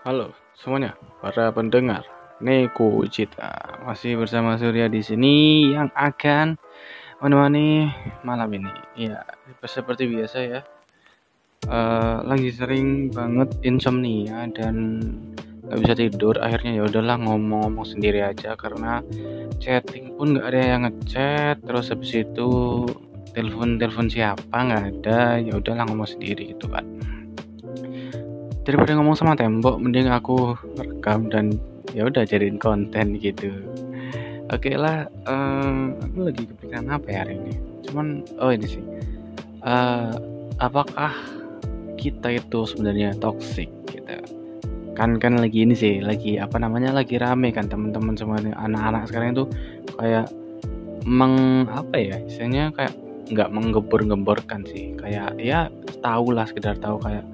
Halo semuanya, para pendengar Neko Cita masih bersama Surya di sini yang akan menemani malam ini. Ya, seperti biasa ya. Uh, lagi sering banget insomnia dan nggak bisa tidur. Akhirnya ya udahlah ngomong-ngomong sendiri aja karena chatting pun nggak ada yang ngechat. Terus habis itu telepon telepon siapa nggak ada. Ya udahlah ngomong sendiri gitu kan daripada ngomong sama tembok mending aku rekam dan ya udah jadiin konten gitu. Oke okay lah um, aku lagi kepikiran apa ya hari ini? Cuman oh ini sih. Uh, apakah kita itu sebenarnya toxic gitu? Kan kan lagi ini sih lagi apa namanya lagi rame kan teman-teman semuanya anak-anak sekarang itu kayak meng apa ya istilahnya kayak nggak menggembur-gemborkan sih. Kayak ya tahu lah sekedar tahu kayak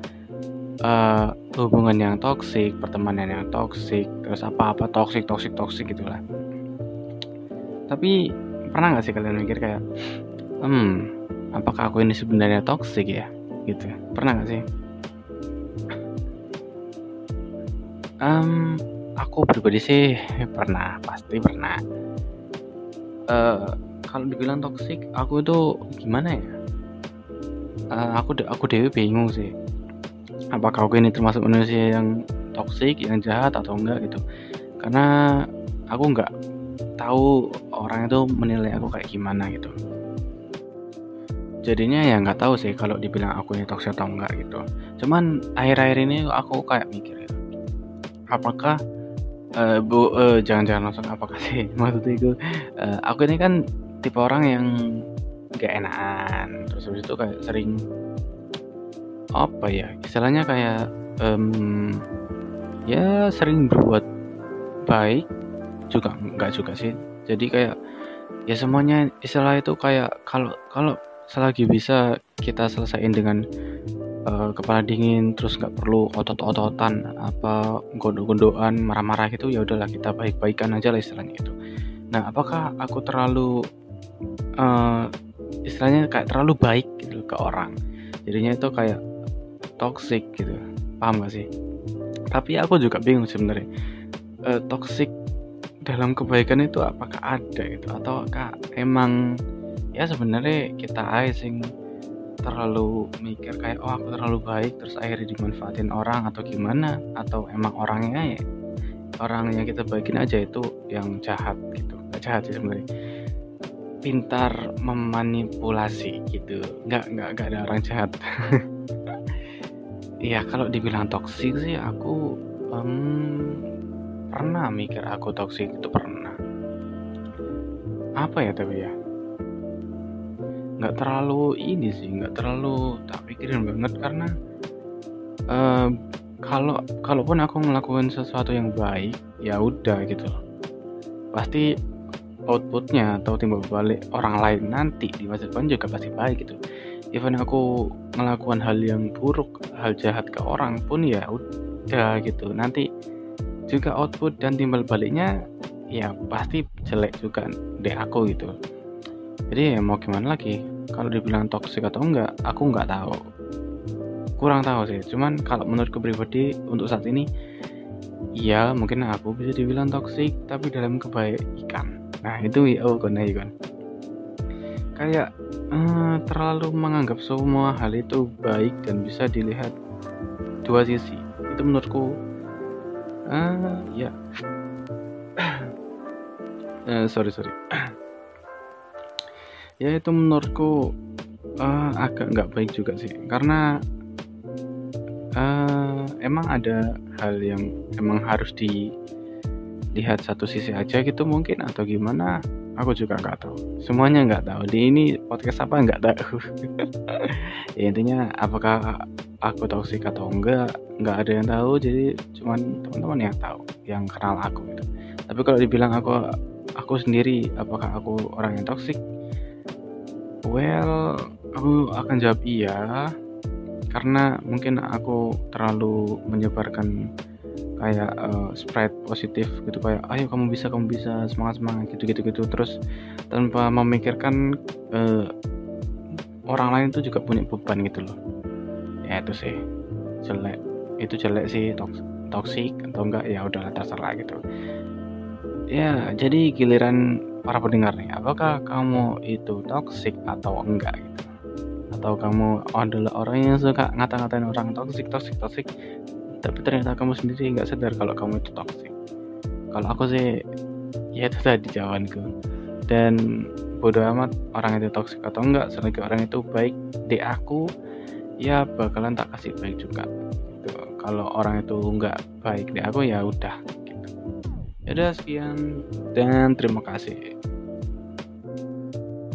uh, hubungan yang toksik, pertemanan yang toksik, terus apa-apa toksik, toksik, toksik gitulah. Tapi pernah nggak sih kalian mikir kayak, hmm, apakah aku ini sebenarnya toksik ya? Gitu. Pernah nggak sih? Um, aku pribadi sih pernah, pasti pernah. Uh, kalau dibilang toksik, aku itu gimana ya? Uh, aku aku dewi bingung sih apakah aku ini termasuk manusia yang toksik yang jahat atau enggak gitu. Karena aku nggak tahu orang itu menilai aku kayak gimana gitu. Jadinya ya nggak tahu sih kalau dibilang aku ini toksik atau enggak gitu. Cuman akhir-akhir ini aku kayak mikir apakah uh, bu uh, jangan-jangan langsung apakah sih maksudnya itu uh, aku ini kan tipe orang yang gak enakan. Terus habis itu kayak sering apa ya? Istilahnya kayak um, ya sering berbuat baik juga enggak juga sih. Jadi kayak ya semuanya istilah itu kayak kalau kalau selagi bisa kita selesaiin dengan uh, kepala dingin terus nggak perlu otot-ototan apa gondok-gondokan marah-marah gitu ya udahlah kita baik-baikan aja lah istilahnya itu nah apakah aku terlalu uh, istilahnya kayak terlalu baik gitu ke orang? Jadinya itu kayak toxic gitu. Paham gak sih? Tapi aku juga bingung sebenarnya e, toxic dalam kebaikan itu apakah ada gitu atau emang ya sebenarnya kita asing terlalu mikir kayak oh aku terlalu baik terus akhirnya dimanfaatin orang atau gimana atau emang orangnya ya orang yang kita baikin aja itu yang jahat gitu. Gak jahat sih sebenarnya. Pintar memanipulasi gitu. Nggak nggak nggak ada orang jahat Iya kalau dibilang toksik sih aku um, pernah mikir aku toksik itu pernah. Apa ya tapi ya? Nggak terlalu ini sih, nggak terlalu tak pikirin banget karena uh, kalau kalaupun aku ngelakuin sesuatu yang baik ya udah gitu. Pasti outputnya atau timbal balik orang lain nanti di masa depan juga pasti baik gitu. Even aku melakukan hal yang buruk hal jahat ke orang pun ya udah gitu. Nanti juga output dan timbal baliknya ya pasti jelek juga deh aku gitu. Jadi ya mau gimana lagi? Kalau dibilang toksik atau enggak aku enggak tahu. Kurang tahu sih. Cuman kalau menurutku pribadi untuk saat ini ya mungkin aku bisa dibilang toksik tapi dalam kebaikan nah itu oh kan kan kayak uh, terlalu menganggap semua hal itu baik dan bisa dilihat dua sisi. Itu menurutku uh, ya. Uh, sorry sorry. Ya itu menurutku uh, agak nggak baik juga sih. Karena uh, emang ada hal yang emang harus dilihat satu sisi aja gitu mungkin atau gimana aku juga nggak tahu. Semuanya nggak tahu. Di ini podcast apa? Nggak tahu. Ya intinya apakah aku toksik atau enggak nggak ada yang tahu. Jadi cuman teman-teman yang tahu yang kenal aku gitu. Tapi kalau dibilang aku aku sendiri apakah aku orang yang toksik well aku akan jawab iya. Karena mungkin aku terlalu menyebarkan kayak uh, spread positif gitu kayak ayo kamu bisa kamu bisa semangat semangat gitu gitu gitu. Terus tanpa memikirkan uh, orang lain tuh juga punya beban gitu loh. Ya itu sih. Jelek. Itu jelek sih toks toksik atau enggak ya udahlah terserah gitu. Ya jadi giliran para pendengar nih apakah kamu itu toksik atau enggak gitu? Atau kamu adalah orang yang suka ngata-ngatain orang toksik toksik toksik tapi ternyata kamu sendiri nggak sadar kalau kamu itu toksik kalau aku sih ya itu tadi jawabanku. Dan bodoh amat orang itu toksik atau enggak selagi orang itu baik di aku ya bakalan tak kasih baik juga. Gitu. kalau orang itu enggak baik di aku ya udah gitu. ya udah sekian. Dan terima kasih